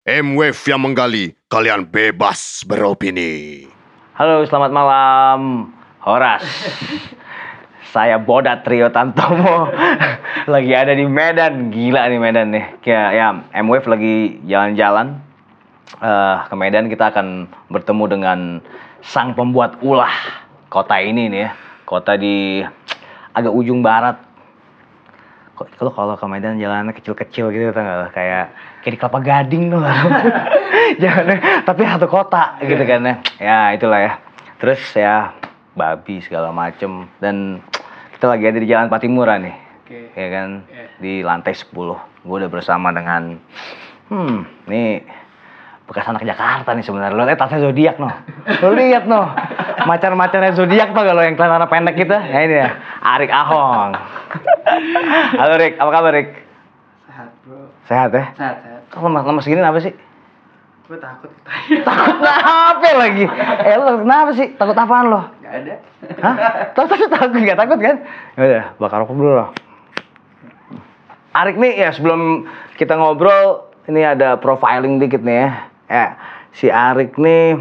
M-Wave yang menggali, kalian bebas beropini. Halo, selamat malam, Horas. Saya Bodat Trio Tantomo lagi ada di Medan, gila nih Medan nih. Kayak ya, M-Wave lagi jalan-jalan eh, ke Medan. Kita akan bertemu dengan sang pembuat ulah kota ini nih ya, kota di agak ujung barat. Kalau kalau ke Medan jalannya kecil-kecil gitu tau lo? kayak kayak di Kelapa Gading tuh Jalannya tapi satu kota gitu kan ya. Ya itulah ya. Terus ya babi segala macem dan kita lagi ada di Jalan Patimura nih. Oke. Ya kan Iya. di lantai 10. Gue udah bersama dengan hmm, nih bekas anak Jakarta nih sebenarnya. Lo lihat tasnya zodiak noh. Lo lihat noh. Macan-macannya zodiak tuh kalau yang celana pendek gitu. Ya ini ya, Arik Ahong. Halo Rik, apa kabar Rik? Sehat bro. Sehat ya? Sehat sehat. Kok lemas lemas gini apa sih? Gue takut ketanya. Takut kenapa lagi? Eh lo kenapa sih? Takut apaan lo? Gak ada. Hah? Takut takut takut gak takut kan? Ya udah, bakar rokok dulu loh. Arik nih ya sebelum kita ngobrol ini ada profiling dikit nih ya. Ya, si Arik nih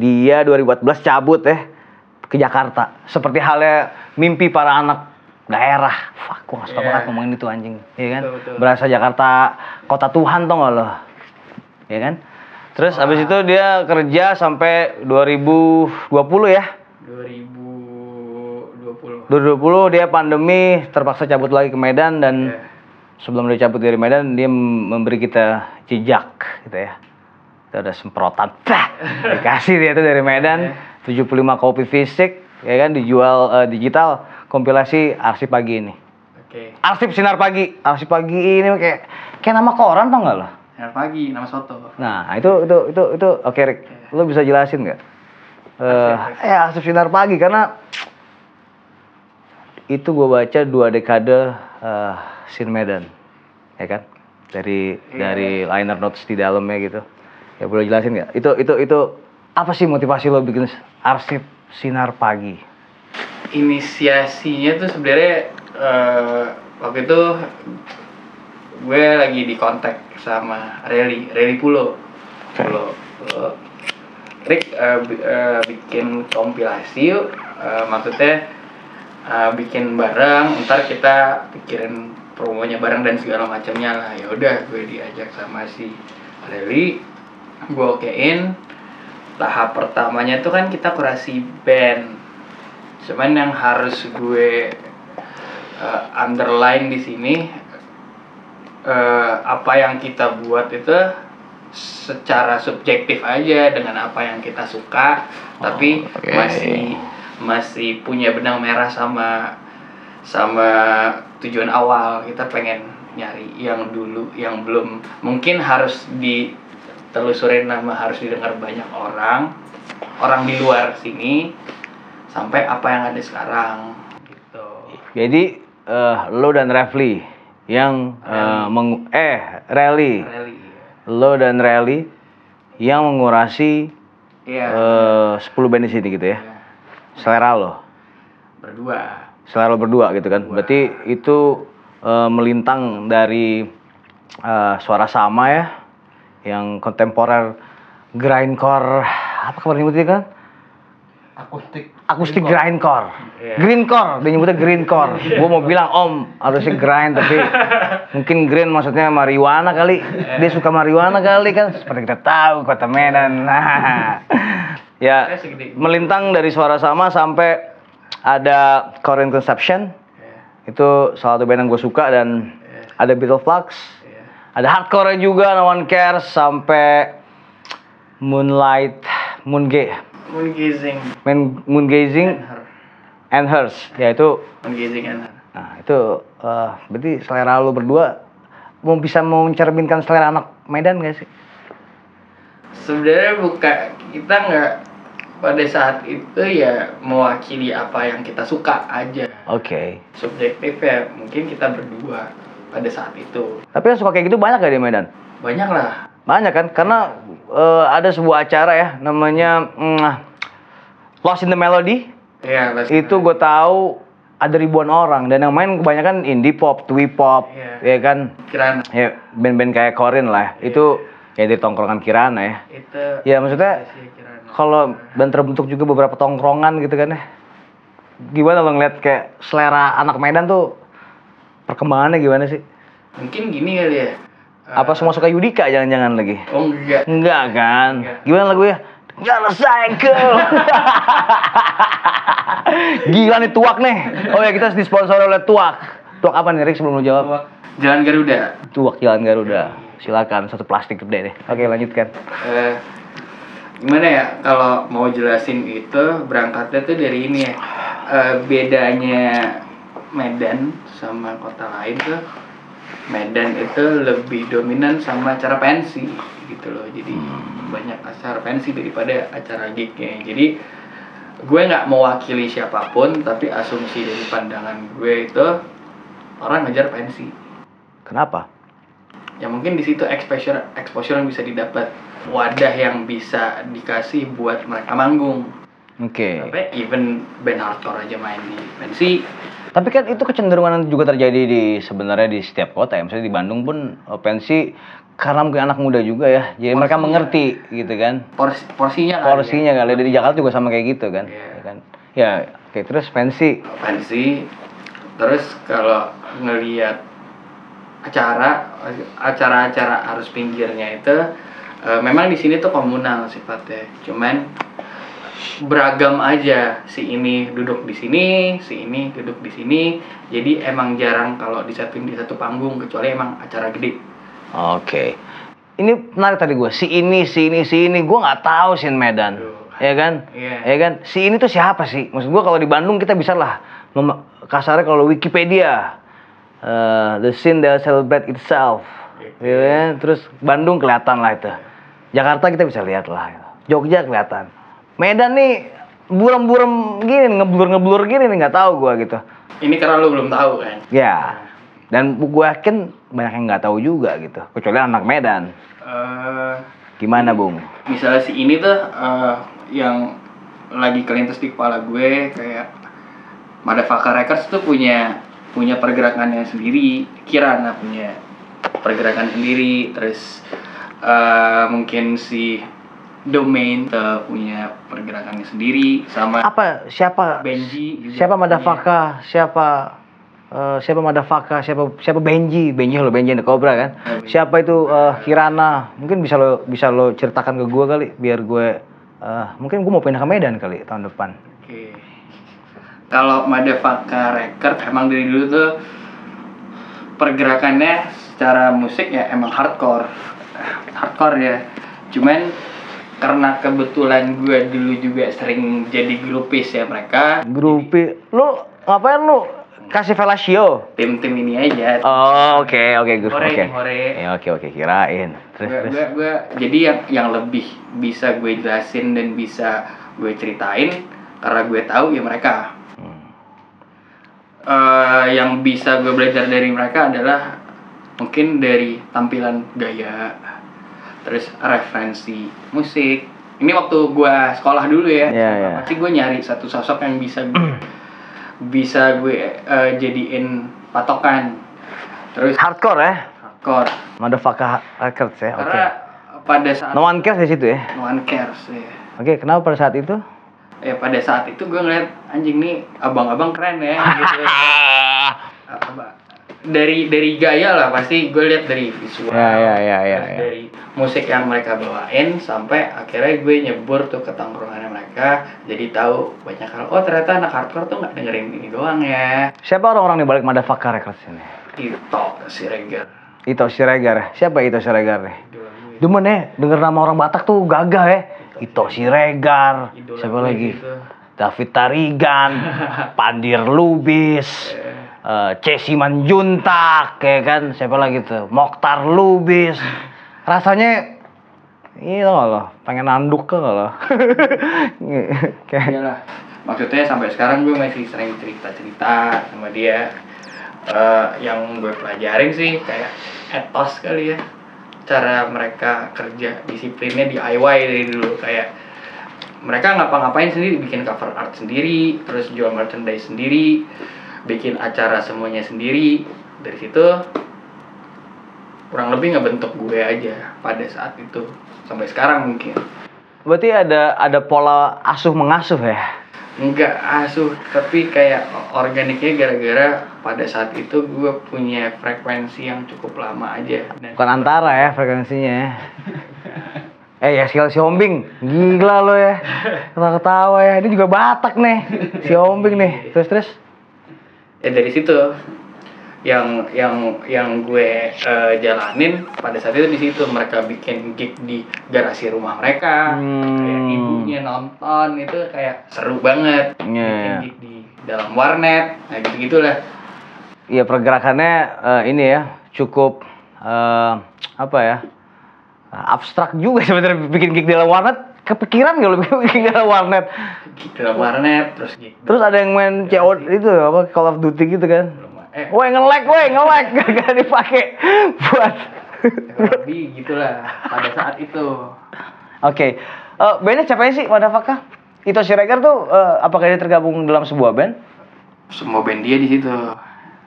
dia 2014 cabut ya ke Jakarta. Seperti halnya mimpi para anak daerah. Fuck, gua gak suka Iya. banget ngomongin itu anjing. Iya kan? Betul, betul. Berasa Jakarta kota Tuhan tau gak lo? Iya kan? Terus abis itu dia kerja sampai 2020 ya? 2020. 2020 dia pandemi terpaksa cabut lagi ke Medan dan Iya. sebelum dia cabut dari Medan dia mem- memberi kita jejak gitu ya. Itu ada semprotan. Bah! Dikasih dia itu dari Medan 75 kopi fisik ya kan dijual eh, digital kompilasi arsip pagi ini. Oke. Arsip sinar pagi. Arsip pagi ini kayak kayak nama koran tau nggak lo? Sinar pagi, nama soto. Nah, itu itu itu itu oke Rick. Lo bisa jelasin nggak? Eh, ya arsip sinar pagi karena itu gue baca dua dekade eh, Sin Medan, ya kan? Dari dari liner notes di dalamnya gitu. Ya boleh jelasin nggak? Itu itu itu apa sih motivasi lo bikin arsip sinar pagi? Inisiasinya tuh sebenarnya eh, waktu itu gue lagi di kontak sama Reli, Reli Pulo. Pulo. Pulo. Rick eh, bi- eh, bikin kompilasi yuk. Eh, maksudnya eh, bikin bareng, ntar kita pikirin promonya bareng dan segala macamnya lah. Ya udah, gue diajak sama si Reli, gue okein. Tahap pertamanya tuh kan kita kurasi band. Cuman yang harus gue eh, underline di sini eh, apa yang kita buat itu secara subjektif aja dengan apa yang kita suka tapi oke. masih masih punya benang merah sama sama tujuan awal. Kita pengen nyari yang dulu yang belum. Mungkin harus ditelusurin nama harus didengar banyak orang. Orang di luar sini sampai apa yang ada sekarang. Gitu. Jadi eh, lo dan Refli yang eh, meng- eh Rally, Rally lo dan Rally yang mengurasi iya. eh 10 band di sini gitu ya. iya. Selera lo, berdua. Selera lo berdua gitu kan. Berarti itu eh, melintang dari eh, suara sama ya, yang kontemporer grindcore apa kemarin nyebutnya kan? Akustik. Akustik grindcore, Iya. greencore, dia nyebutnya greencore. Gue mau bilang om harusnya grind tapi mungkin green maksudnya marijuana kali. Dia suka marijuana kali kan, seperti kita tahu kota Medan. Nah, ya melintang dari suara sama sampai ada Korean Conception. Iya, itu salah satu band yang gue suka dan ada Beetle Flux, iya. ada hardcore juga No One Cares sampai Moonlight, Moonge, Moon gazing Moon, Moongazing and her. and Hers. Ya itu Moon gazing and her. Nah itu eh, berarti selera lu berdua mau bisa mau mencerminkan selera anak Medan gak sih? Sebenarnya buka kita nggak pada saat itu ya mewakili apa yang kita suka aja. Oke. Subjektif ya mungkin kita berdua pada saat itu. Tapi yang suka kayak gitu banyak gak di Medan? Banyak lah banyak kan karena eh, ada sebuah acara ya namanya mm, Lost in the Melody ya pasti. itu gue tahu ada ribuan orang dan yang main kebanyakan indie pop, twee pop, Iya. ya kan, kiraan ya band-band kayak Korin lah. Itu kayak dari tongkrongan Kirana ya. itu Ya maksudnya Kirana. kalau dan terbentuk juga beberapa tongkrongan gitu kan ya. Gimana lo ngeliat kayak selera anak Medan tuh perkembangannya gimana sih? mungkin gini kali ya Apa semua suka Yudika jangan-jangan lagi? oh enggak Enggak kan? Enggak. Gimana lagunya? Gala cycle. Gila nih tuak nih. Oh ya kita disponsori oleh tuak. Tuak apa nih Rick sebelum lu jawab? jalan Garuda Tuak Jalan Garuda. Silakan satu plastik gede deh. Oke lanjutkan. Eh, gimana ya kalau mau jelasin itu berangkatnya tuh dari ini ya Eh, bedanya Medan sama kota lain tuh Medan itu lebih dominan sama acara pensi gitu loh. Jadi banyak acara pensi daripada acara gignya. Jadi gue nggak mewakili siapa pun tapi asumsi dari pandangan gue itu orang ngejar pensi. Kenapa? ya mungkin di situ exposure exposure yang bisa didapat. Wadah yang bisa dikasih buat mereka manggung Oke. sampai even band hardcore aja main di pensi Tapi kan itu kecenderungan juga terjadi di sebenarnya di setiap kota ya. Misalnya di Bandung pun pensi karena mungkin anak muda juga ya. Jadi mereka Porsinya. mengerti gitu kan. porsi porsinya kali ya. Porsinya kali dari Jakarta juga sama kayak gitu kan. Iya. Ya kan. Ya, oke terus pensi. pensi terus kalau ngelihat acara acara-acara arus pinggirnya itu eh, memang di sini tuh komunal sifatnya cuman beragam aja si ini duduk di sini si ini duduk di sini jadi emang jarang kalau disatuin di satu panggung kecuali emang acara gede Oke. Ini menarik tadi gue. Si ini, si ini, si ini. Gue nggak tahu sih Medan. Aduh. Ya kan? Iya. Ya kan? Si ini tuh siapa sih? Maksud gue kalau di Bandung kita bisa lah. Kasarnya kalau Wikipedia. eh, the scene that celebrate itself. Gitu. Ya kan? Terus Bandung kelihatan lah itu. Jakarta kita bisa lihat lah. Jogja kelihatan. Medan nih buram-buram gini, ngeblur-ngeblur gini nih nggak tahu gue gitu. ini karena lu belum tahu kan Ya. Dan gue yakin banyak yang nggak tahu juga gitu. Kecuali anak Medan. Eh, Gimana, Bung? misalnya si ini tuh eh, yang lagi kelintas di kepala gue kayak Madafaka Records tuh punya punya pergerakannya sendiri Kirana punya pergerakan sendiri terus eh, mungkin si Domain tuh punya pergerakannya sendiri sama Apa? Siapa? Benji juga Siapa. Madafaka? Siapa? eh, siapa Madafaka? Siapa siapa Benji? Benji lo Benji the Cobra kan? Benji. Siapa itu eh, Kirana? Mungkin bisa lo bisa lo ceritakan ke gue kali biar gue eh, mungkin gue mau pindah ke Medan kali tahun depan. Oke. Kalau Madafaka Record emang dari dulu tuh pergerakannya secara musik ya emang hardcore. Hardcore ya. Cuman karena kebetulan gue dulu juga sering jadi grupis ya mereka. Grupi, lu ngapain lu kasih velasio? Tim-tim ini aja. Oh, oke oke grup Hore, oke. hore. Ya, oke oke kirain. Terus Gue, gue, gue- jadi yang yang lebih bisa gue jelasin dan bisa gue ceritain karena gue tahu ya mereka. Hmm. eh yang bisa gue belajar dari mereka adalah mungkin dari tampilan gaya, terus referensi musik. Ini waktu gue sekolah dulu ya, Iya, iya. pasti gue nyari satu sosok yang bisa bisa gue eh, jadiin patokan. Terus Hardcore ya? hardcore, Motherfucker Records ya. Oke. karena pada saat No one cares di situ ya. no one cares ya. Oke, kenapa pada saat itu? Ya pada saat itu gue ngeliat anjing nih abang-abang keren ya gitu. dari dari gaya lah pasti gue lihat dari visual Ya, ya, ya, ya, ya. dari musik yang mereka bawain sampai akhirnya gue nyebur tuh ke tongkrongannya mereka jadi tahu banyak hal oh ternyata anak hardcore tuh nggak dengerin ini doang ya Siapa orang-orang di balik Motherfucker Records ini? itu si Reger Ito Siregar. Siapa Ito Siregar nih? gue Demen ya, denger nama orang Batak tuh gagah ya. Ito Siregar. Idola Siapa lagi? gitu. David Tarigan, Pandir Lubis, eh Cesi Manjuntak, ya kan? Siapa lagi tuh? Mokhtar Lubis. Rasanya ini tau gak lo, pengen nanduk ke gak lo? Kayak Iyalah. Maksudnya sampai sekarang gue masih sering cerita-cerita sama dia. Eh, yang gue pelajarin sih kayak etos kali ya. Cara mereka kerja disiplinnya DIY dari dulu kayak mereka ngapa-ngapain sendiri, bikin cover art sendiri, terus jual merchandise sendiri, bikin acara semuanya sendiri. Dari situ kurang lebih ngebentuk gue aja pada saat itu sampai sekarang mungkin Berarti ada ada pola asuh mengasuh ya. enggak asuh tapi kayak organiknya gara-gara pada saat itu gue punya frekuensi yang cukup lama aja dan Bukan antara ya frekuensinya ya. Eh ya si, si Hombing, gila lo ya. Ketawa-ketawa ya. Ini juga Batak nih. Si Hombing nih. Terus terus. Ya dari situ. Yang yang yang gue eh, jalanin pada saat itu di situ. Mereka bikin gig di garasi rumah mereka. Hmm. kayak ibunya nonton. Itu kayak seru banget. Iya, bikin gig di dalam warnet. Nah gitu gitulah Iya pergerakannya eh, ini ya cukup eh, apa ya abstrak juga sebenarnya bikin gig di dalam warnet. Kepikiran gak lo bikin warnet? dalam warnet terus gig Terus ada yang main COD itu apa Call of Duty gitu kan? dalam eh Woi nge-lag, woi nge-lag gak dipakai buat. lebih gitulah pada saat itu Oke, Eh, bandnya siapa sih Wadafaka? Ito Siregar tuh eh, apakah dia tergabung dalam sebuah band? semua band dia di situ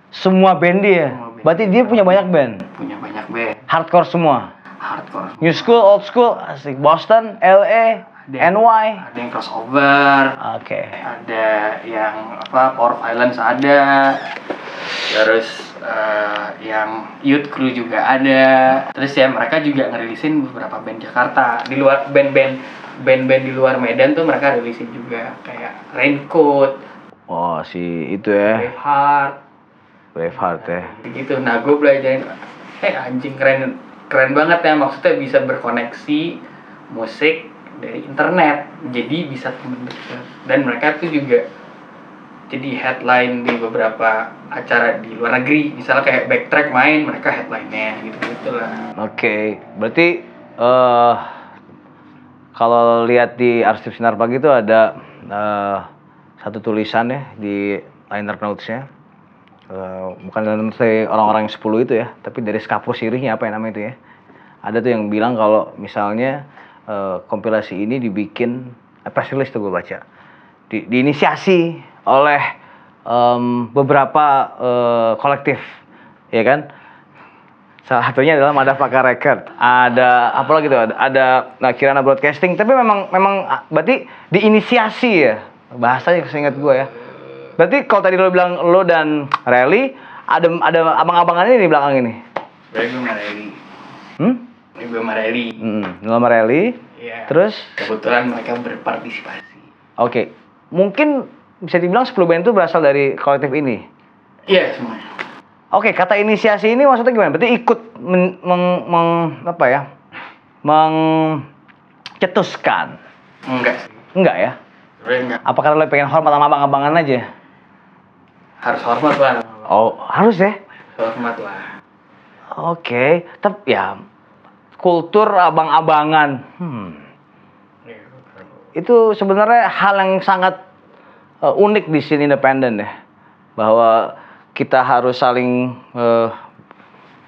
Semua band dia. Semua band. Berarti dia punya banyak band. punya banyak band Hardcore semua. Hardcore New school, old school, asik. Boston, LA, Ada- NY. ada yang crossover Oke. ada yang apa Power Violence ada terus eh, yang Youth Crew juga ada terus ya mereka juga ngerilisin beberapa band Jakarta di luar band-band band-band di luar Medan tuh mereka rilisin juga kayak Raincoat, Oh, si itu ya. Braveheart Braveheart ya. gitu nah gue belajarin eh anjing keren keren banget ya maksudnya bisa berkoneksi musik dari internet jadi bisa temen deket dan mereka tuh juga jadi headline di beberapa acara di luar negeri. Misalnya kayak backtrack main mereka headline-nya gitu gitulah Oke, berarti eh kalau lihat di arsip sinar pagi itu ada eh, satu tulisan ya di liner notes-nya. Eh, bukan notes dari orang-orang yang 10 itu ya, tapi dari skapus sirihnya apa yang namanya itu ya. Ada tuh yang bilang kalau misalnya eh, kompilasi ini dibikin eh, press tuh gue baca. Di, diinisiasi oleh em, beberapa eh, kolektif, ya kan? Salah satunya adalah Madafaka Record. Ada apa lagi tuh? Ada, ada nah, Kirana Broadcasting. Tapi memang memang ah, berarti diinisiasi ya. Bahasanya seingat gue ya. Berarti kalau tadi lo bilang lo dan Rally ada ada abang-abangannya di belakang ini. Gue sama Rally Hmm? Ini gue sama Rally Hmm, lo sama Rally. Iya. Terus kebetulan mereka berpartisipasi oke. Mungkin bisa dibilang 10 band itu berasal dari kolektif ini. iya semuanya Oke, kata inisiasi ini maksudnya gimana? Berarti ikut men, meng- meng- apa ya? Mengcetuskan. enggak sih Enggak ya? sebenernya enggak Apa karena lo pengen hormat sama abang-abangan aja? Harus hormat lah Oh, harus ya? hormat lah Oke, tapi ya kultur abang-abangan. Hmm. Iya, Itu sebenarnya hal yang sangat eh, unik di scene independen ya. Bahwa kita harus saling eh,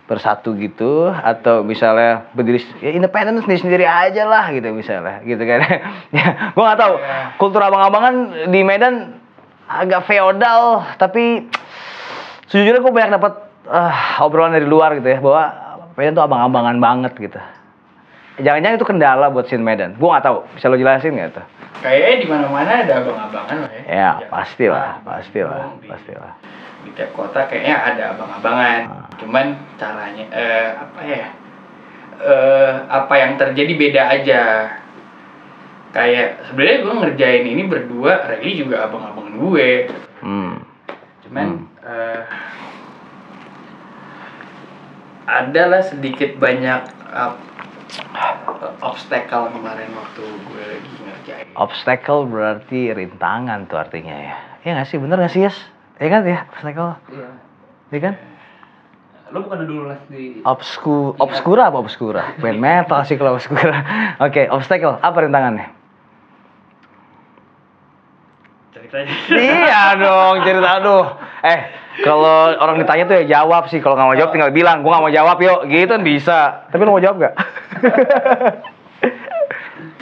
bersatu gitu atau misalnya berdiri ya independen sendiri sendiri aja lah gitu misalnya gitu kan ya gua nggak tahu Iya. kultur abang-abangan di Medan agak feodal tapi sejujurnya gue banyak dapat ah, obrolan dari luar gitu ya bahwa Medan tuh abang-abangan banget gitu jangan-jangan itu kendala buat scene Medan gue nggak tahu bisa lo jelasin nggak tuh Kayaknya di mana-mana ada abang-abangan lah ya. ya pastilah Jakarta, pastilah di- pastilah Di tiap kota kayaknya ada abang-abangan. Ah. Cuman caranya eh apa ya? Eh apa yang terjadi beda aja. Kayak sebenarnya gue ngerjain ini berdua, Ray juga abang-abangan gue. hmm. Cuman eh adalah sedikit banyak eh, obstacle kemarin waktu gue lagi ngerjain. obstacle berarti rintangan tuh artinya ya. Iya nggak sih? Bener nggak sih Yes Iya kan? Ya obstacle. Iya. Iya kan? Lo bukan dulu les di Obsku obskura apa obskura band metal sih kalau obskura oke obstacle. Apa rintangannya Cerita aja. iya dong cerita aduh eh kalau orang ditanya tuh ya jawab sih kalau nggak mau jawab tinggal bilang gua nggak mau jawab yuk gitu kan bisa tapi lu mau jawab gak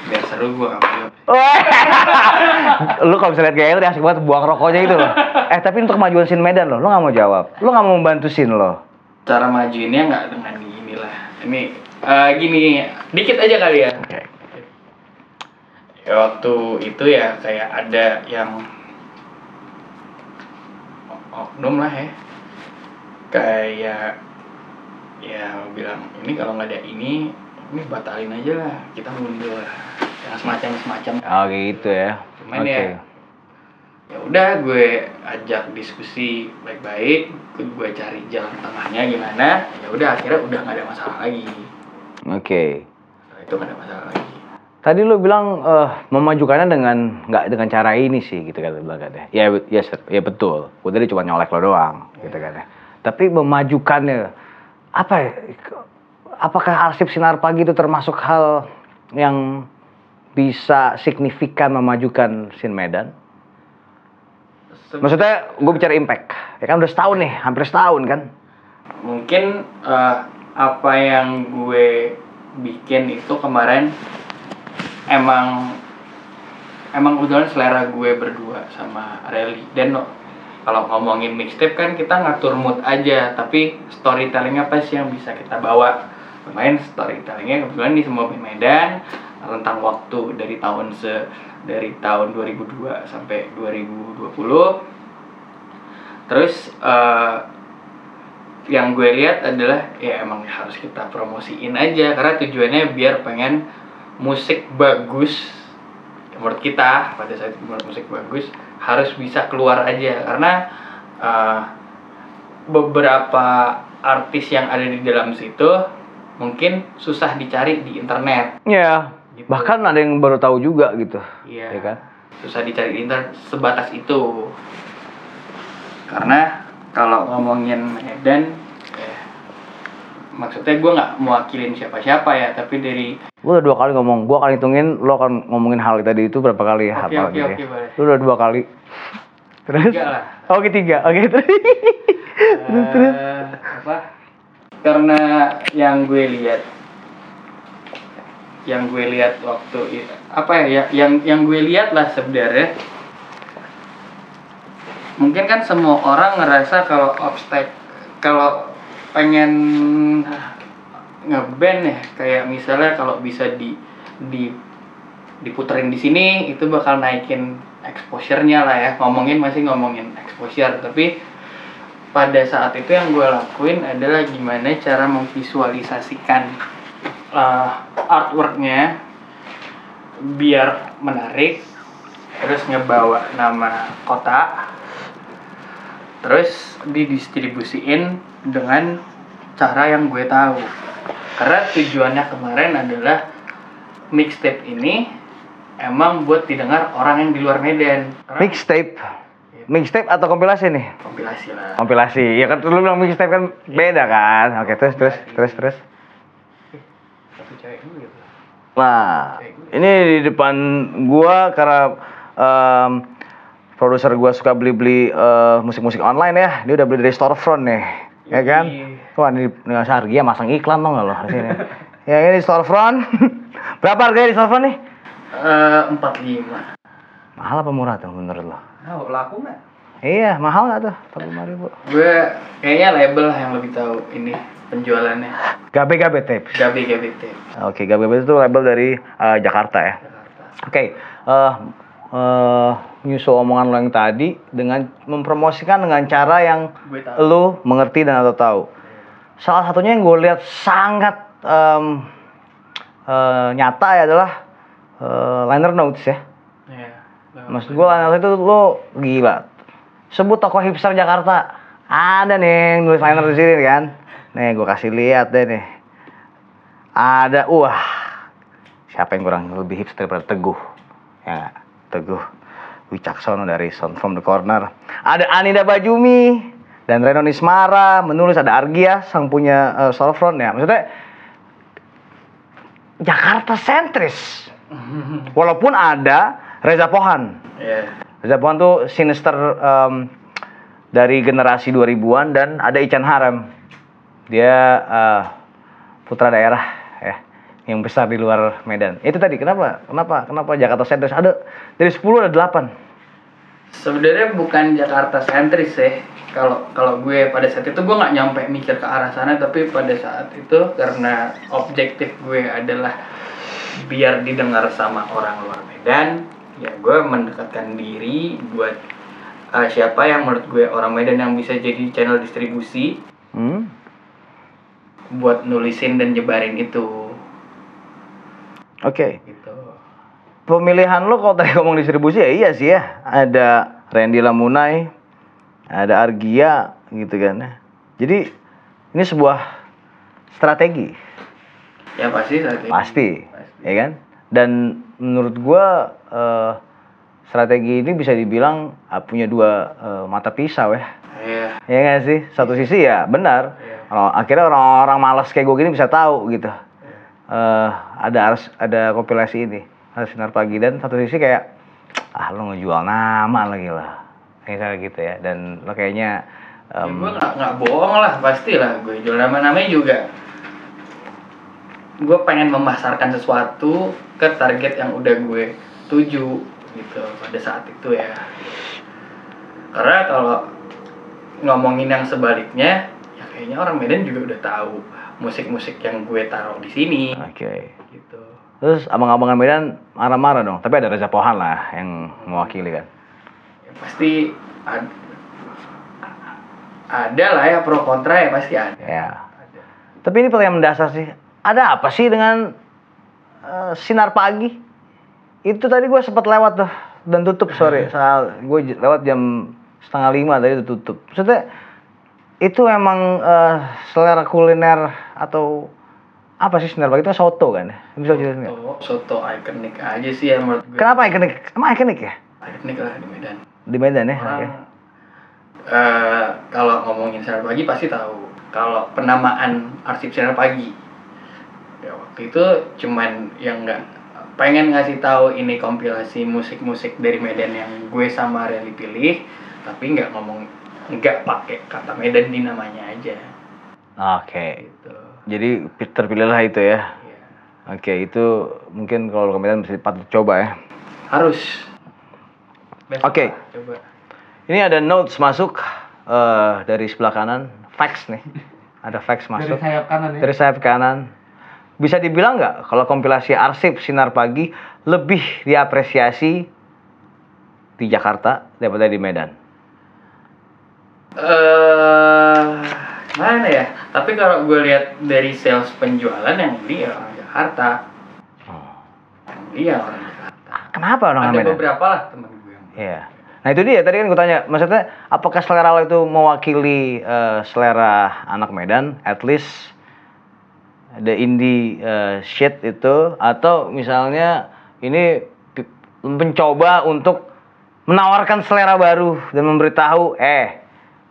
Biar seru mau jawab. lu kalau bisa lihat gaya lu asik banget buang rokoknya itu loh eh tapi untuk kemajuan scene Medan loh lu nggak mau jawab lu nggak mau membantu scene lo Cara majuinnya nggak dengan ini inilah. Ini eh, gini, dikit aja kali ya. Oke. Ya, waktu itu ya kayak ada yang oknum lah ya kayak ya bilang ini kalau nggak ada ini ini batalin aja lah kita mundur yang semacam semacam Oh gitu ya. Cuman Oke. ya ya udah gue ajak diskusi baik-baik gue cari jalan tengahnya gimana ya udah akhirnya udah nggak ada masalah lagi Oke. Setelah itu nggak ada masalah lagi Tadi lu bilang eh, memajukannya dengan nggak dengan cara ini sih gitu kan bilang kan ya. Ya, be- ya, betul. Gue tadi cuma nyolek lo doang gitu kan ya. Tapi memajukannya apa ya? Apakah arsip sinar pagi itu termasuk hal yang bisa signifikan memajukan Sin Medan? Maksudnya gue bicara impact. Ya kan udah setahun nih, hampir setahun kan. mungkin eh, apa yang gue bikin itu kemarin emang emang kebetulan selera gue berdua sama Rally. Dan no- kalau ngomongin mixtape kan kita ngatur mood aja tapi storytellingnya apa sih yang bisa kita bawa? Main storytellingnya kebetulan di semua band Medan rentang waktu dari tahun se dari tahun 2002 sampai 2020 terus eh, yang gue lihat adalah ya emang harus kita promosiin aja karena tujuannya biar pengen musik bagus menurut kita pada saat menurut musik bagus harus bisa keluar aja karena eh, beberapa artis yang ada di dalam situ mungkin susah dicari di internet Ya. Gitu. Bahkan ada yang baru tahu juga gitu. Iya. Ya kan? susah dicari di internet sebatas itu karena kalau ngomongin Medan maksudnya gue nggak mewakilin siapa-siapa ya tapi dari Lu udah dua kali ngomong, gua akan hitungin lo akan ngomongin hal tadi itu berapa kali? Oke, hafal oke, gitu oke, ya. boleh. Lu udah dua kali. Terus? Tiga lah. Oh, ketiga. Oke, terus. terus, terus. Eh, apa karena yang gue lihat yang gue lihat waktu apa ya ya- yang yang gue lihat lah sebenarnya mungkin kan semua orang ngerasa kalau obstek kalau pengen ngeband ya. Kayak misalnya kalau bisa di di diputerin di sini itu bakal naikin exposure-nya lah ya. Ngomongin masih ngomongin exposure tapi pada saat itu yang gue lakuin adalah gimana cara memvisualisasikan uh, artworknya biar menarik terus ngebawa nama kota terus didistribusiin dengan cara yang gue tahu karena tujuannya kemarin adalah mixtape ini emang buat didengar orang yang di luar Medan Karena Mixtape. Mixtape atau kompilasi nih? kompilasi lah Kompilasi. Ya kan lu bilang mixtape kan beda kan? Oke, terus terus terus terus. dulu gitu Nah, ini di depan gua karena em, produser gua suka beli-beli eh, musik-musik online ya. Dia udah beli dari storefront nih. Ya kan? Wah, ini dengan Sargia masang iklan dong nggak lo di sini. ya ini storefront. Berapa harganya di storefront nih? Eh, empat lima Mahal apa murah tuh menurut lo? oh, laku nggak Iya, mahal nggak tuh? 45 ribu. gue kayaknya label lah yang lebih tahu ini penjualannya Gabe Gabe Tapes. Gabi GBT Oke, Gabe Gabe itu label dari eh, Jakarta ya. Oke, eh eh, nyusul omongan lo yang tadi dengan mempromosikan dengan cara yang lo mengerti dan atau tahu. Salah satunya yang gue lihat sangat em, eh, nyata ya adalah eh, liner notes ya. Iya. Maksud gue liner notes itu lo gila. Sebut toko hipster Jakarta. Ada nih yang nulis liner di sini kan. Nih gue kasih lihat deh nih. Ada, wah. Siapa yang kurang lebih hipster daripada Teguh? Ya? Teguh. Wicaksono dari Sound from the Corner. Ada Anida Bajumi dan Reno Nismara menulis ada Argia sang punya uh, storefront ya. Maksudnya Jakarta sentris. Walaupun ada Reza Pohan. Iya. Reza Pohan tuh sinister em, dari generasi 2000-an dan ada Ican Harem. Dia eh, putra daerah ya yang besar di luar Medan. Itu tadi kenapa? Kenapa? Kenapa Jakarta sentris? Ada dari 10 ada 8. Sebenarnya bukan Jakarta sentris ya. Kalau kalau gue pada saat itu gue nggak nyampe mikir ke arah sana, tapi pada saat itu karena objektif gue adalah biar didengar sama orang luar Medan, ya gue mendekatkan diri buat eh, siapa yang menurut gue orang Medan yang bisa jadi channel distribusi Hmm? buat nulisin dan nyebarin itu Oke. gitu. Pemilihan lo kalau tadi ngomong distribusi ya iya sih ya. Ada Randy Lamunai, ada Argia gitu kan. ya. Jadi ini sebuah strategi. Ya pasti itu. Pasti, Pasti. ya kan? Dan menurut gua eh, strategi ini bisa dibilang ah, punya dua eh, mata pisau ya. Iya. Ya nggak sih? Satu sisi ya benar. Iya. Kalau akhirnya orang-orang malas kayak gue gini bisa tahu gitu. Eh ada harus ada kompilasi ini, harus sinar pagi dan satu sisi kayak ah lo ngejual nama lagi lah. Misalnya gitu ya. Dan lo kayaknya Ya, em, gue nggak bohong lah pasti lah gue jual nama namanya juga gue pengen memasarkan sesuatu ke target yang udah gue tuju gitu pada saat itu ya karena kalau ngomongin yang sebaliknya ya kayaknya orang Medan juga udah tahu musik-musik yang gue taruh di sini oke. gitu Terus abang-abangan Medan marah-marah dong. Tapi ada Reza Pohan lah yang mewakili kan. ya pasti ad- ada lah ya pro kontra ya pasti ada Ya. ada Tapi ini pertanyaan mendasar sih. Ada apa sih dengan eh, sinar pagi? Itu tadi gue sempat lewat tuh dan tutup sorry. Soal gue lewat jam setengah lima tadi tutup. Maksudnya itu emang eh, selera kuliner atau apa sih pagi itu soto kan? Bisa jelasin nggak? soto soto ikonik aja sih ya menurut gue Kenapa ikonik? Emang ikonik ya? ikonik lah di Medan Di Medan ya? orang Oke. eh, kalau ngomongin sinar pagi pasti tahu kalau penamaan arsip sinar pagi ya waktu itu cuman yang nggak pengen ngasih tahu ini kompilasi musik-musik dari Medan yang gue sama Reli pilih tapi nggak ngomong nggak pakai kata Medan di namanya aja Oke. gitu Jadi terpilihlah itu ya. ya. Oke, itu mungkin kalau ke Medan mesti patut coba ya. harus Oke. lah, coba Ini ada notes masuk eh, dari sebelah kanan, fax nih. Ada fax Dari masuk sayap kanan ya. dari sayap kanan. Bisa dibilang nggak kalau kompilasi arsip sinar pagi lebih diapresiasi di Jakarta daripada di Medan? Eh mana ya? Tapi kalau gue lihat dari sales penjualan yang beli ya orang Jakarta. Yang beli ya orang Jakarta. Kenapa orang Ada Medan? beberapa lah temen gue yang beli. Iya. Nah itu dia tadi kan gue tanya, maksudnya apakah selera lo itu mewakili eh, selera anak Medan, at least the indie eh, shit itu, atau misalnya ini mencoba untuk menawarkan selera baru dan memberitahu, eh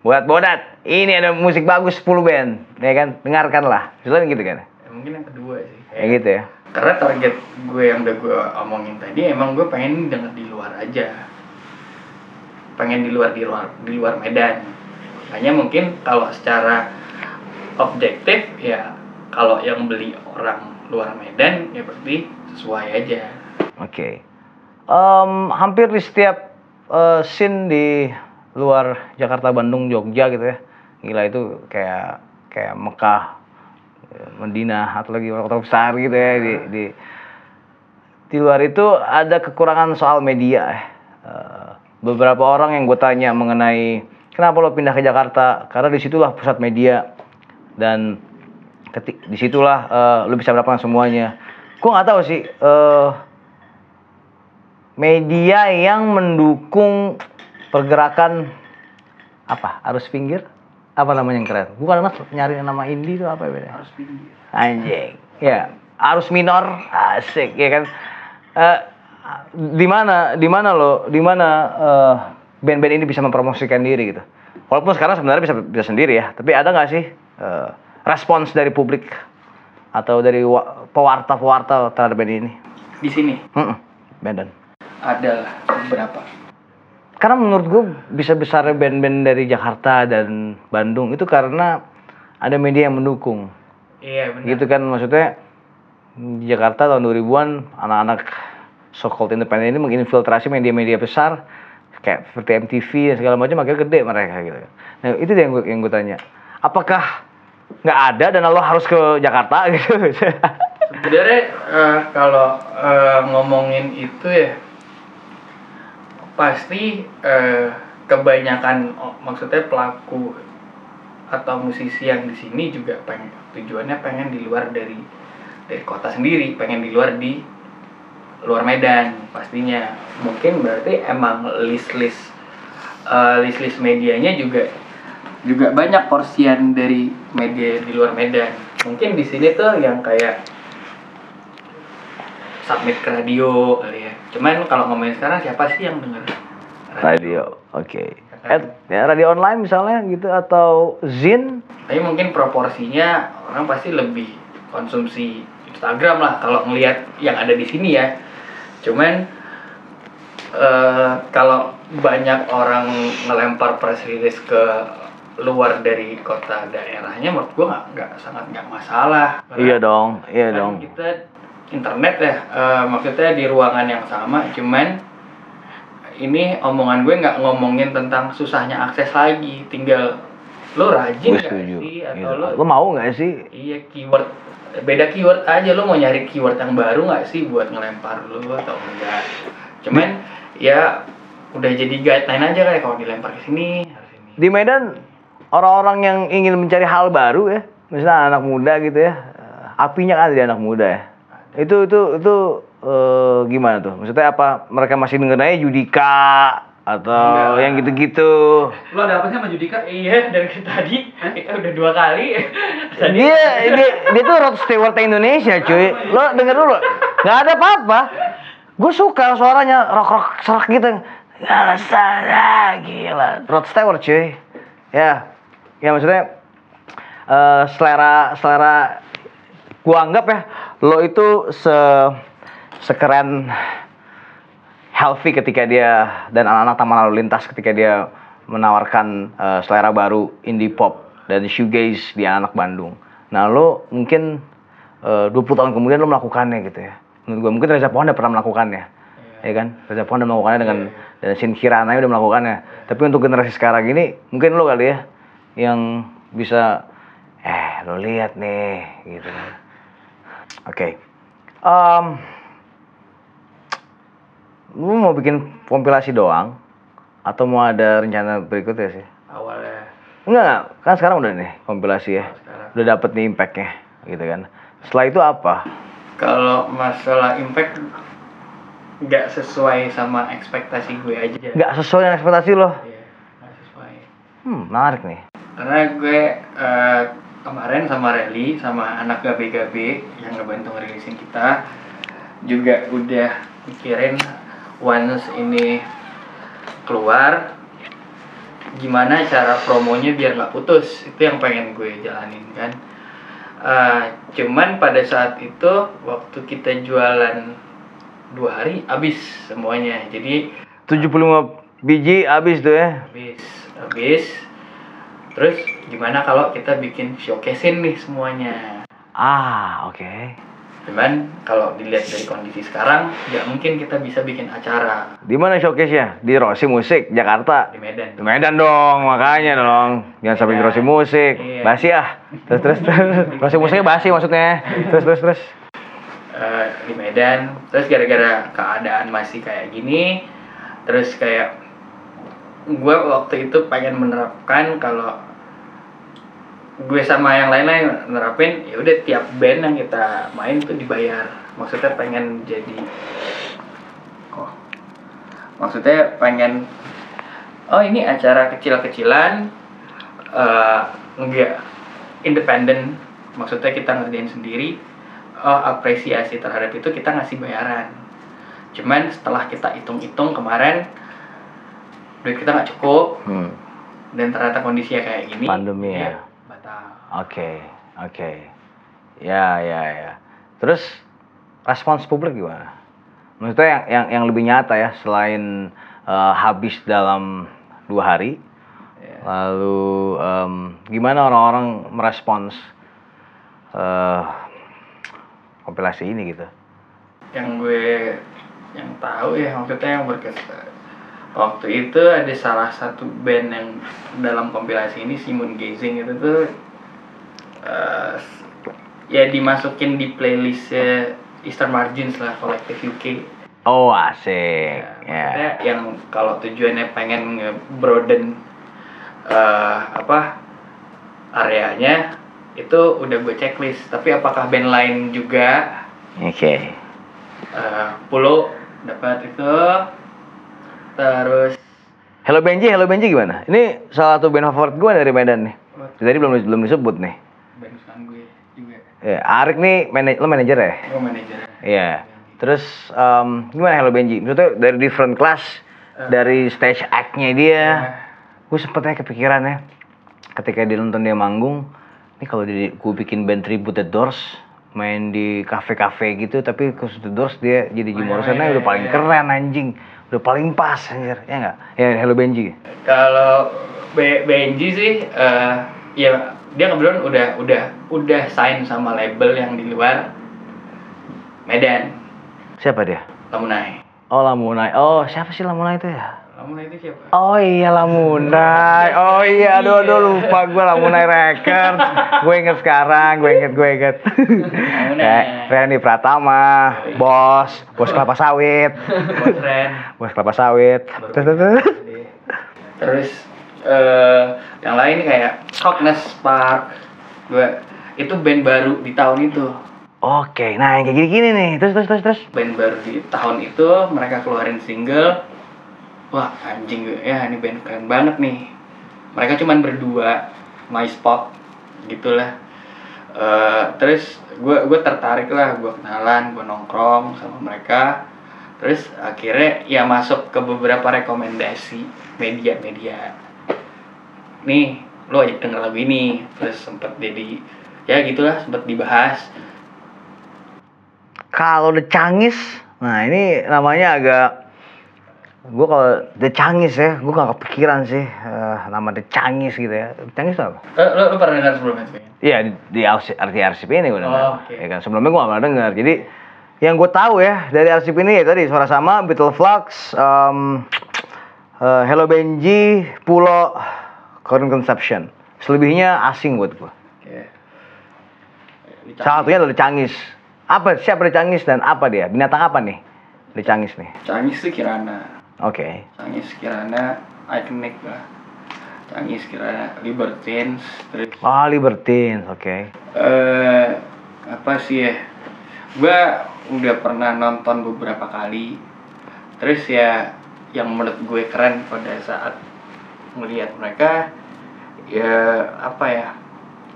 buat bodat, ini ada musik bagus 10 band, ya kan, dengarkanlah, misalnya gitu kan, Ya, mungkin yang kedua sih. kayak gitu ya. Karena target gue yang udah gue omongin tadi emang gue pengen denger di luar aja. Pengen di luar di luar di luar Medan. Makanya mungkin kalau secara objektif ya kalau yang beli orang luar Medan ya berarti sesuai aja. Oke. Em, hampir di setiap eh, scene di luar Jakarta, Bandung, Jogja gitu ya. Gila itu kayak kayak Mekah, Medina atau lagi kota besar gitu ya di di di luar itu ada kekurangan soal media. eh. Eh, beberapa orang yang gue tanya mengenai kenapa lo pindah ke Jakarta karena di situlah pusat media dan ketik di situlah eh, lo bisa mendapatkan semuanya. Gue nggak tahu sih. eh media yang mendukung pergerakan apa? Arus pinggir? Apa namanya yang keren? Bukan mas. Nyari nama indie itu apa ya beda? Harus pinggir. anjing. Ya arus minor. Asik ya kan? Eh, di mana di mana lo di mana eh, band-band ini bisa mempromosikan diri gitu? Walaupun sekarang sebenarnya bisa bisa sendiri ya tapi ada nggak sih eh, respons dari publik atau dari wa- pewarta-pewarta terhadap band ini? Di sini? Mm-mm, Medan ada beberapa. Karena menurut gue bisa besar band-band dari Jakarta dan Bandung itu karena ada media yang mendukung Iya benar. gitu kan maksudnya di Jakarta tahun 2000-an anak-anak so called independen ini menginfiltrasi media-media besar kayak seperti MTV dan segala macam akhirnya gede mereka gitu. Nah itu yang gue yang gue tanya. Apakah nggak ada dan lo harus ke Jakarta gitu? Sebenarnya eh, kalau eh, ngomongin itu ya pasti eh, kebanyakan oh, maksudnya pelaku atau musisi yang di sini juga pengen tujuannya pengen di luar dari dari kota sendiri, pengen di luar di luar Medan pastinya. Mungkin berarti emang list-list eh, list-list medianya juga juga banyak porsian dari media di luar Medan. Mungkin di sini tuh yang kayak submit ke radio. Cuman kalau ngomongin sekarang siapa sih yang denger radio, oke. Eh, ya radio online misalnya gitu atau Zin? Tapi mungkin proporsinya orang pasti lebih konsumsi Instagram lah kalau ngelihat yang ada di sini ya. Cuman eh, kalau banyak orang ngelempar press release ke luar dari kota daerahnya menurut gua nggak nggak sangat nggak masalah. Karena Iya dong, iya kan dong. kita internet ya eh, maksudnya di ruangan yang sama cuman ini omongan gue nggak ngomongin tentang susahnya akses lagi tinggal lo rajin setuju. sih atau Gitu. lo Lo mau nggak sih? iya keyword beda keyword aja lo mau nyari keyword yang baru nggak sih buat ngelempar lo atau enggak cuman ya udah jadi guideline aja kayak kalau dilempar ke sini Di Medan orang-orang yang ingin mencari hal baru ya, misalnya anak muda gitu ya, eh, apinya kan di anak muda ya. Itu itu itu eh, gimana tuh? Maksudnya apa? Mereka masih dengernya Judika atau Enggak. yang gitu-gitu? Lo ada apa sih sama Judika? iya dari tadi kita udah dua kali tadi Dia, dia, dia tuh Rod Stewart Indonesia cuy. Lo denger dulu. Nggak ada apa-apa. Gue suka suaranya rock-rock serak gitu. Gila, sana, gila. Rod Stewart cuy. Ya, ya maksudnya eh, selera selera gua anggap ya lo itu se sekeren Helvi ketika dia dan anak-anak taman lalu lintas ketika dia menawarkan eh, selera baru indie pop dan shoegaze di anak Bandung. Nah lo mungkin eh, 20 tahun kemudian lo melakukannya gitu ya. Menurut gue mungkin Reza Pohon udah pernah melakukannya. Ya kan? Reza Pohon udah melakukannya dengan dan Shin Kirana udah melakukannya. Tapi untuk generasi sekarang ini mungkin lo kali ya yang bisa eh lo lihat nih gitu kan. Oke. Em, lu mau bikin kompilasi doang atau mau ada rencana berikutnya sih? awalnya Enggak, enggak. kan sekarang udah nih kompilasi ya. sekarang Udah dapet nih impactnya gitu kan. Setelah itu apa? kalau masalah impact nggak sesuai sama ekspektasi gue aja Enggak sesuai dengan ekspektasi lo. Iya, nggak sesuai Hmm, menarik nih. karena gue eh, kemarin sama Rally sama anak gabe-gabe yang ngebantu ngerilisin kita. Juga udah mikirin once ini keluar gimana cara promonya biar nggak putus? Itu yang pengen gue jalanin kan? Eh, cuman pada saat itu waktu kita jualan dua hari habis semuanya. Jadi 75 biji habis tuh ya. habis habis terus gimana kalau kita bikin showcase nih semuanya Ah, oke. cuman kalau dilihat dari kondisi sekarang nggak mungkin kita bisa bikin acara Di mana showcase-nya? Di Rossi Musik Jakarta. di Medan Di Medan dong, makanya dong. Jangan sampai di Rossi Musik. Iya. Basi ah. Terus terus terus. Rossi Musiknya basi maksudnya. Terus terus terus. Eh, di Medan terus gara-gara keadaan masih kayak gini terus kayak gue waktu itu pengen menerapkan kalau gue sama yang lain-lain nerapin ya udah tiap band yang kita main tuh dibayar. Maksudnya pengen jadi oh. Maksudnya pengen oh ini acara kecil-kecilan eh enggak independen maksudnya kita ngerjain sendiri. Oh apresiasi terhadap itu kita ngasih bayaran. Cuman setelah kita hitung-hitung kemarin duit kita nggak cukup Hmm. dan ternyata kondisinya kayak gini Pandemi ya. batal Oke, oke. Ya, ya, ya. Terus respons publik gimana? Maksudnya yang yang, yang lebih nyata ya selain eh, habis dalam dua hari, Ya. lalu em, gimana orang-orang merespons eh kompilasi ini gitu? yang gue yang tahu ya maksudnya yang berkesan waktu itu ada salah satu band yang dalam kompilasi ini Simon Gazing itu tuh eh, ya dimasukin di playlistnya Eastern Margins lah Collective UK Oh asik. Ya, maksudnya yang kalau tujuannya pengen nge-broaden eh, apa areanya itu udah gue checklist. Tapi apakah band lain juga? Oke. eh, Pulo dapat itu terus Hello Benji, Hello Benji gimana? Ini salah satu band favorit gue dari Medan nih. Tadi belum belum disebut nih. band kesukaan gue juga Ya, Arik nih manaj lo manajer ya? gue manajernya Iya. Terus em, gimana Hello Benji? Maksudnya dari different class, dari stage act-nya dia, gue sempetnya kepikiran ya, ketika dia nonton dia manggung, ini kalau di, gue bikin band tribute The Doors, main di kafe-kafe gitu, tapi khusus The Doors dia jadi Jim Morrison udah paling keren anjing, udah paling pas anjir, ya nggak? Ya Hello Benji. kalau B Benji sih eh, ya dia kebetulan udah udah udah sign sama label yang di luar Medan Siapa dia? Lamunai Oh Lamunai. Oh siapa sih Lamunai itu ya? Lamunai itu siapa Oh iya Lamunai. Oh iya, aduh aduh lupa gue Lamunai Records. gue inget sekarang, gue inget gue inget. Lamunai. Randy Pratama, bos, bos kelapa sawit, Bos Ren bos kelapa sawit. Terus, eh yang lain kayak Cockness Park gue itu band baru di tahun itu Oke, nah yang kayak gini-gini nih. Terus terus terus terus. band baru di tahun itu mereka keluarin single wah anjing ya ini band keren banget nih. Mereka cuman berdua my spot gitulah. Eh, terus gue gue tertarik lah gue kenalan gue nongkrong sama mereka. Terus akhirnya ya masuk ke beberapa rekomendasi media-media. Nih lo ajak denger lagu ini terus sempet jadi ya gitulah sempet dibahas. Kalau The Cangis, nah ini namanya agak gue kalau The Cangis ya, gue gak kepikiran sih eh, nama The Cangis gitu ya. The Cangis itu apa? Eh, lo, lo pernah dengar sebelumnya ya? Iya di, di RCP ini gue dengar. Oh, oke. Ya kan sebelumnya gue gak pernah dengar. Jadi yang gue tahu ya dari RCP ini ya tadi suara sama, Beetle Flux, um, eh, Hello Benji, Pulo, Current Conception. Selebihnya asing buat gue. Di Salah satunya adalah Cangis. Apa siapa The Cangis dan apa dia? Binatang apa nih? The Cangis nih. Cangis tuh Kirana. Oke. Cangis Kirana ikonik lah. Cangis Kirana Libertines terus Oh, Libertines, oke. eh apa sih ya? Gua udah pernah nonton beberapa kali. Terus ya yang menurut gue keren pada saat melihat mereka ya apa ya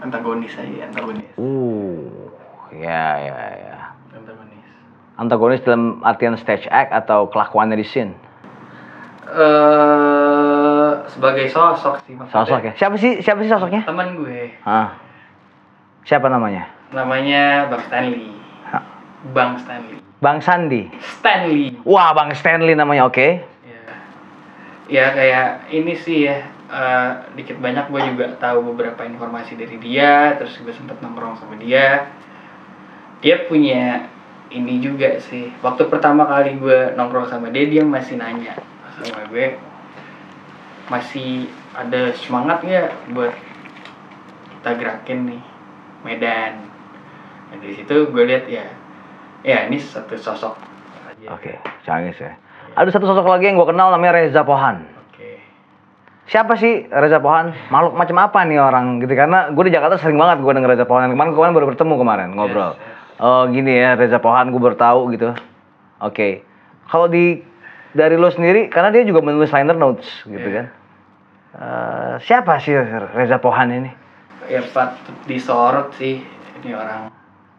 antagonis aja antagonis Uh, ya ya ya. antagonis Antagonis dalam artian stage act atau kelakuannya di scene. Eh sebagai sosok sih maksudnya. Sosok ya. Siapa sih siapa sih sosoknya? teman gue Ah. Siapa namanya? namanya Bang Stanley Hah. Bang Stanley Bang Sandi. Stanley Wah, Bang Stanley namanya, oke. ya ya kayak ini sih ya eh, dikit banyak gue juga tahu beberapa informasi dari dia terus gue sempet nongkrong sama dia dia punya ini juga sih waktu pertama kali gue nongkrong sama dia dia masih nanya sama gue masih ada semangat nggak buat kita gerakin nih Medan nah, dari situ gue lihat ya ya ini satu sosok aja Oke, Cangis ya. Ada satu sosok lagi yang gue kenal namanya Reza Pohan. Siapa sih Reza Pohan? Makhluk macam apa nih orang gitu karena gue di Jakarta sering banget gue denger Reza Pohan. Kemarin kemarin baru bertemu kemarin ngobrol. Yes, Oh gini ya Reza Pohan gue baru tahu gitu. Oke. Kalau di dari lo sendiri karena dia juga menulis liner notes gitu Iya. kan. Eh, siapa sih Reza Pohan ini? ya patut disorot sih ini orang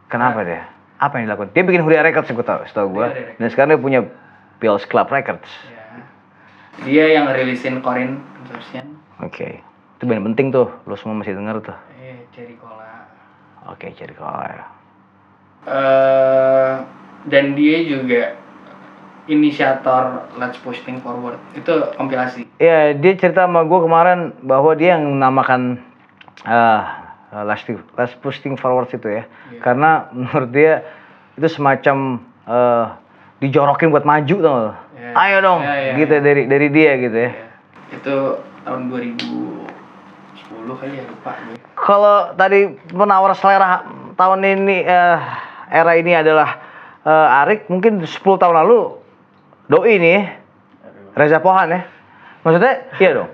Kenapa dia? Apa yang dilakukan? Dia bikin Huria Records gue tau, setahu gue. Records. Dan sekarang dia punya Pills Club Records. ya dia yang rilisin Corin Consortium Oke. Itu band penting tuh, lo semua masih denger tuh. Cola Oke, jadi kalau ya. eh dan dia juga inisiator Let's Push Things Forward itu kompilasi Iya, dia cerita sama gue kemarin bahwa dia yang menamakan uh, last, last pushing forward itu ya. Iya. Karena menurut dia itu semacam uh, dijorokin buat maju lo? Ya. Ayo dong, Ya, ya, gitu ya. dari dari dia gitu ya. Ya. Itu tahun 2010 kali ya lupa gue. Kalau tadi penawar selera tahun ini eh, era ini adalah eh, Arik, mungkin 10 tahun lalu doi nih ya, Reza Pohan ya. Maksudnya iya dong.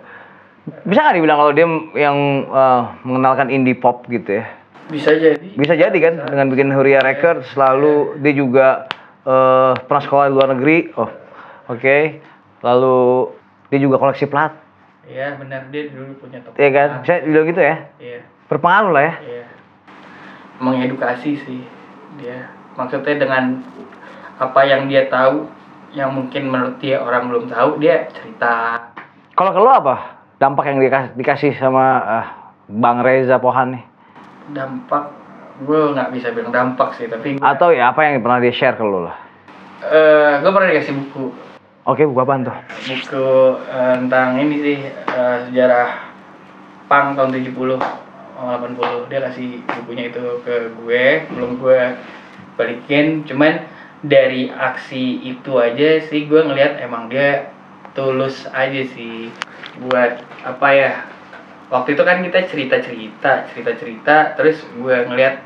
Bisa nggak dibilang kalau dia yang eh, mengenalkan indie pop gitu ya? Bisa jadi. Bisa jadi kan dengan bikin Huria Records selalu dia juga eh, pernah sekolah di luar negeri. Oh, oke. Lalu dia juga koleksi plat, Iya benar dia dulu punya toko. ya kan? Bisa bilang gitu ya? Iya. Berpengaruh lah ya. Iya. Mengedukasi sih dia. Maksudnya dengan apa yang dia tahu yang mungkin menurut dia orang belum tahu dia cerita Kalau ke lo apa dampak yang dikasih, dikasih sama eh, Bang Reza Pohan nih? dampak gue nggak bisa bilang dampak sih tapi gue Atau ya apa yang pernah dia share ke lo lah? eh, gue pernah dikasih buku Oke, buku apaan tuh? buku eh, tentang ini sih eh, sejarah pang tahun 70 80 dia kasih bukunya itu ke gue belum gue balikin cuman dari aksi itu aja sih gue ngelihat emang dia tulus aja sih buat apa ya waktu itu kan kita cerita cerita cerita cerita terus gue ngelihat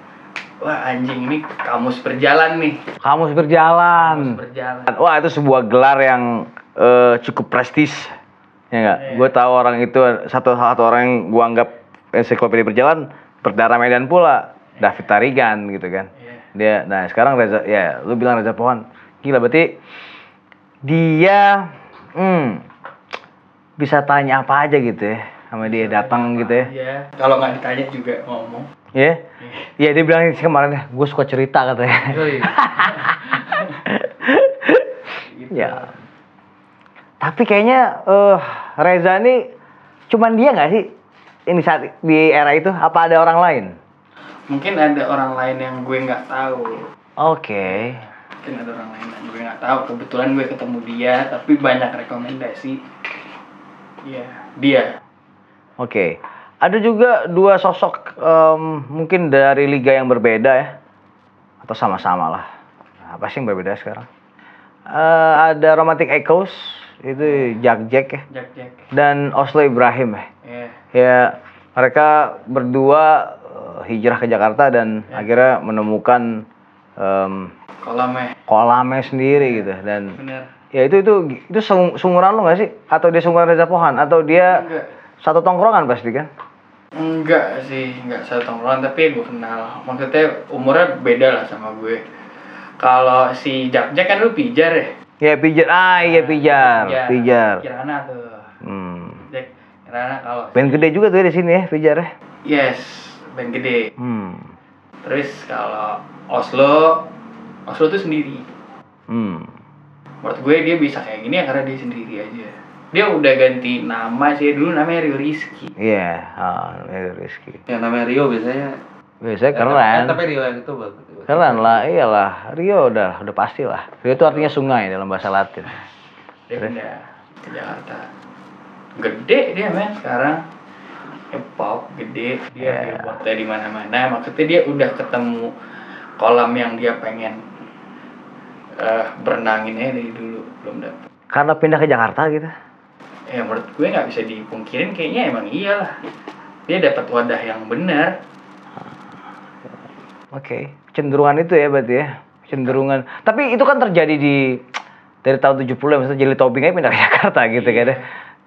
wah anjing ini kamus berjalan nih Kamus kamus berjalan. berjalan Wah, itu sebuah gelar yang eh, cukup prestis. Ya enggak? Iya. Gue tahu orang itu satu satu orang yang gue anggap ensiklopedia berjalan berdarah Medan pula. David Tarigan gitu kan. Iya. Dia nah sekarang Reza ya lu bilang Reza Pohan. Gila berarti dia hmm, bisa tanya apa aja gitu ya sama dia datang gitu ya. Iya, kalau nggak ditanya juga ngomong. Ya. Iya dia bilang kemarin ya, gue suka cerita katanya. Gitu. ya. Tapi kayaknya eh Reza ini cuman dia nggak sih ini saat di era itu apa ada orang lain? Mungkin ada orang lain yang gue nggak tahu. Oke. Mungkin ada orang lain yang gue nggak tahu. Kebetulan gue ketemu dia, tapi banyak rekomendasi. Iya, dia. Oke. Ada juga dua sosok em, mungkin dari liga yang berbeda ya. Atau sama-sama lah. Apa sih yang berbeda sekarang? Eh, ada Romantic Echoes itu Jack Jack ya Jack Jack. dan Oslo Ibrahim ya. Iya. Ya mereka berdua hijrah ke Jakarta dan akhirnya menemukan em, Kolamnya. kolamnya sendiri gitu dan Bener. ya itu itu itu sung- sumuran lo nggak sih atau dia sumuran Reza Pohan atau dia Enggak. satu tongkrongan pasti kan Enggak sih, enggak satu tongkrongan tapi gue kenal. Maksudnya umurnya beda lah sama gue. Kalau si Jack kan lu pijar ya? ya pijar ah iya pijar pijar Kirana tuh. hmm. Kirana kalau band gede juga tuh di sini ya pijar ya Yes, band gede. hmm. Terus kalau Oslo, Oslo tuh sendiri. hmm. Menurut gue dia bisa kayak gini ya karena dia sendiri aja. Dia udah ganti nama sih dulu namanya Rio Rizky. iya ah namanya Rizky Yang namanya Rio biasanya. biasanya Eh, keren tapi Rio yang itu bagus. keren lah iyalah Rio udah udah pasti lah Rio itu artinya sungai dalam bahasa Latin Dia pindah ke Jakarta. Gede dia men sekarang. Hip hop gede dia Yeah. billboardnya di mana-mana. Maksudnya dia udah ketemu kolam yang dia pengen eh berenangin aja dari dulu belum dapet. karena pindah ke Jakarta gitu Ya menurut gue nggak bisa dipungkirin kayaknya emang iyalah. Dia dapat wadah yang benar. Oke, cenderungan itu ya berarti ya. Cenderungan. Tapi itu kan terjadi di dari tahun 70 ya, maksudnya jadi tobing aja pindah ke Jakarta gitu kan ya.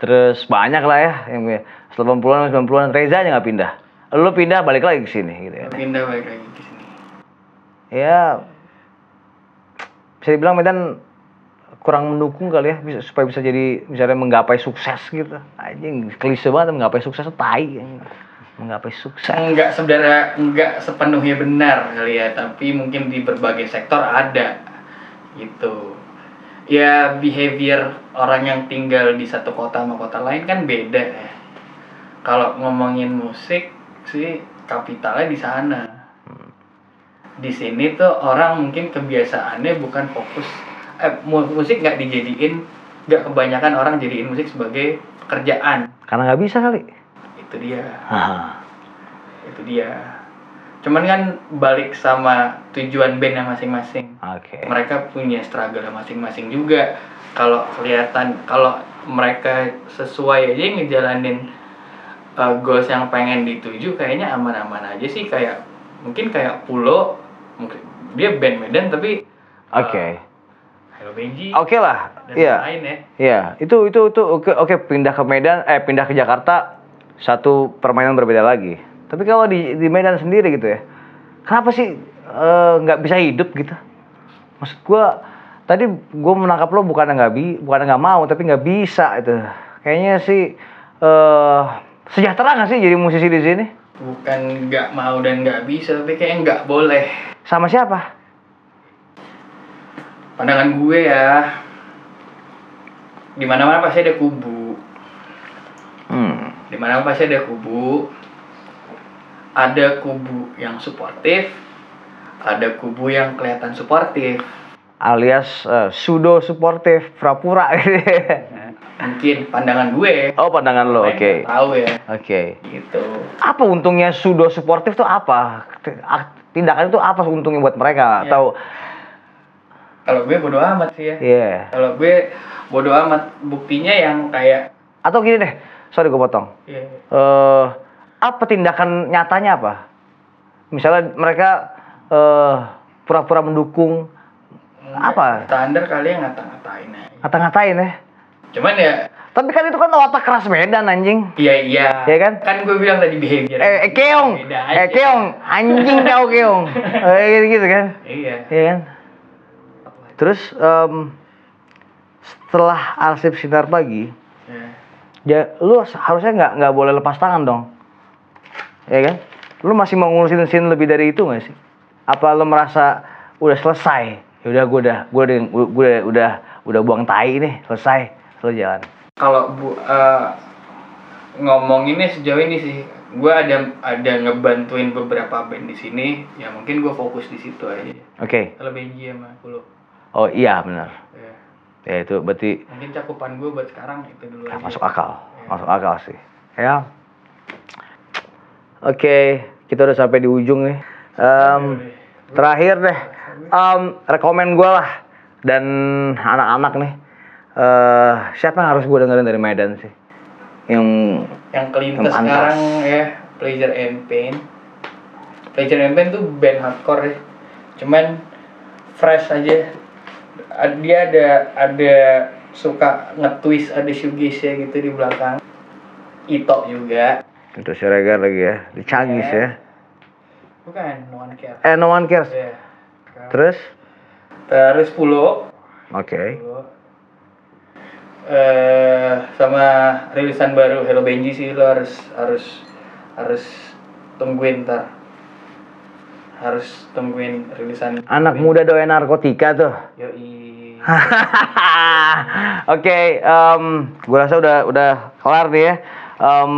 Terus banyak lah ya yang 80-an 90-an Reza aja nggak pindah. Lu pindah balik lagi ke sini gitu kan. Pindah balik lagi ke sini. Ya bisa dibilang Medan kurang mendukung kali ya bisa, supaya bisa jadi misalnya menggapai sukses gitu. Anjing klise banget menggapai sukses tai. Menggapai sukses. Enggak sebenarnya enggak sepenuhnya benar kali ya, tapi mungkin di berbagai sektor ada gitu. Ya behavior orang yang tinggal di satu kota sama kota lain kan beda ya. Kalau ngomongin musik sih kapitalnya di sana. Di sini tuh orang mungkin kebiasaannya bukan fokus eh mu- musik nggak dijadiin nggak kebanyakan orang jadiin musik sebagai pekerjaan Karena nggak bisa kali. itu dia Ah. itu dia cuman kan balik sama tujuan bandnya masing-masing Oke. mereka punya struggle masing-masing juga kalau kelihatan kalau mereka sesuai aja ngejalanin uh, goals yang pengen dituju kayaknya aman-aman aja sih kayak mungkin kayak Pulo mungkin dia band Medan tapi uh, Oke. Hello Benji Oke lah. dan Iya. lain ya Iya, itu itu itu oke oke pindah ke Medan eh pindah ke Jakarta satu permainan berbeda lagi. Tapi kalau di di Medan sendiri gitu ya. Kenapa sih eh, nggak bisa hidup gitu? Maksud gua tadi gua menangkap lo bukan nggak bi bukan nggak mau tapi nggak bisa itu. Kayaknya sih eh sejahtera nggak sih jadi musisi di sini? bukan nggak mau dan nggak bisa tapi kayak nggak boleh Sama siapa? pandangan gue ya di mana mana pasti ada kubu Hmm. di mana pasti ada kubu ada kubu yang suportif ada kubu yang kelihatan suportif Alias eh, pseudo suportif, pura-pura gitu. mungkin pandangan gue oh, pandangan lo, oke. nggak tahu ya Oke. gitu apa untungnya sudo suportif tuh apa? Tindakan itu apa untungnya buat mereka? Ya. Atau kalau gue bodo amat sih ya iya. kalau gue bodo amat buktinya yang kayak Atau gini deh, sorry gue potong. ya, Eh apa tindakan nyatanya apa? Misalnya mereka eh pura-pura mendukung apa? standar kali yang ngata-ngatain aja. Ngata-ngatain ya. Cuman ya Tapi kan itu kan otak keras Medan anjing. iya iya Iya kan? kan gue bilang tadi behavior Eh, eh keong, eh keong, anjing kau keong, eh, gitu, gitu kan? iya Iya kan? Terus em, setelah arsip sinar pagi, Ya. ya lu harusnya nggak nggak boleh lepas tangan dong, ya kan? Lu masih mau ngurusin scene lebih dari itu nggak sih? Apa lu merasa udah selesai? Ya udah gue udah gue udah gue udah, udah udah buang tai nih selesai, lu jalan. kalau bu eh, ngomonginnya sejauh ini sih gue ada ada ngebantuin beberapa band di sini ya mungkin gue fokus di situ aja Oke, kalau Benji sama Pulo oh iya benar, ya. ya itu berarti mungkin cakupan gue buat sekarang itu dulu ya, aja masuk akal, Ya. masuk akal sih. Ya. Oke, kita udah sampai di ujung nih. Em, terakhir deh, em, rekomen gue lah dan anak-anak nih. Eh siapa yang harus gue dengerin dari Medan sih? Yang yang kelintas sekarang ya Pleasure and Pain Pleasure and Pain tuh band hardcore ya cuman fresh aja dia ada ada suka nge-twist ada shoegaze ya gitu di belakang Ito juga itu si Regar lagi ya, di Cangis Ya. ya. bukan no one care Eh, No One Cares. ya. Terus, terus Pulo oke. Pulo. Eh sama rilisan baru Hello Benji sih lo harus harus harus tungguin ntar harus tungguin rilisan Anak muda doyan narkotika tuh. Yoi. Oke, em, gue rasa udah udah kelar nih ya. Em,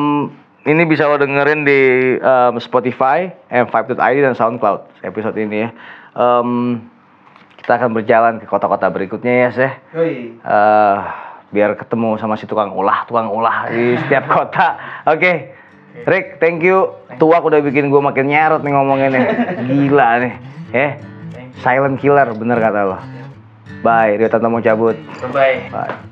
ini bisa lo dengerin di em, Spotify, m5.id dan SoundCloud episode ini ya. Em, kita akan berjalan ke kota-kota berikutnya ya, Seh. Yoi. Biar ketemu sama si tukang ulah, tukang ulah di setiap kota. Oke. Rick, thank you. Tuak udah bikin gue makin nyerot nih ngomonginnya. Gila nih. Eh, silent killer bener kata lo. Bye, Rio Tanto mau cabut. Bye bye. Bye.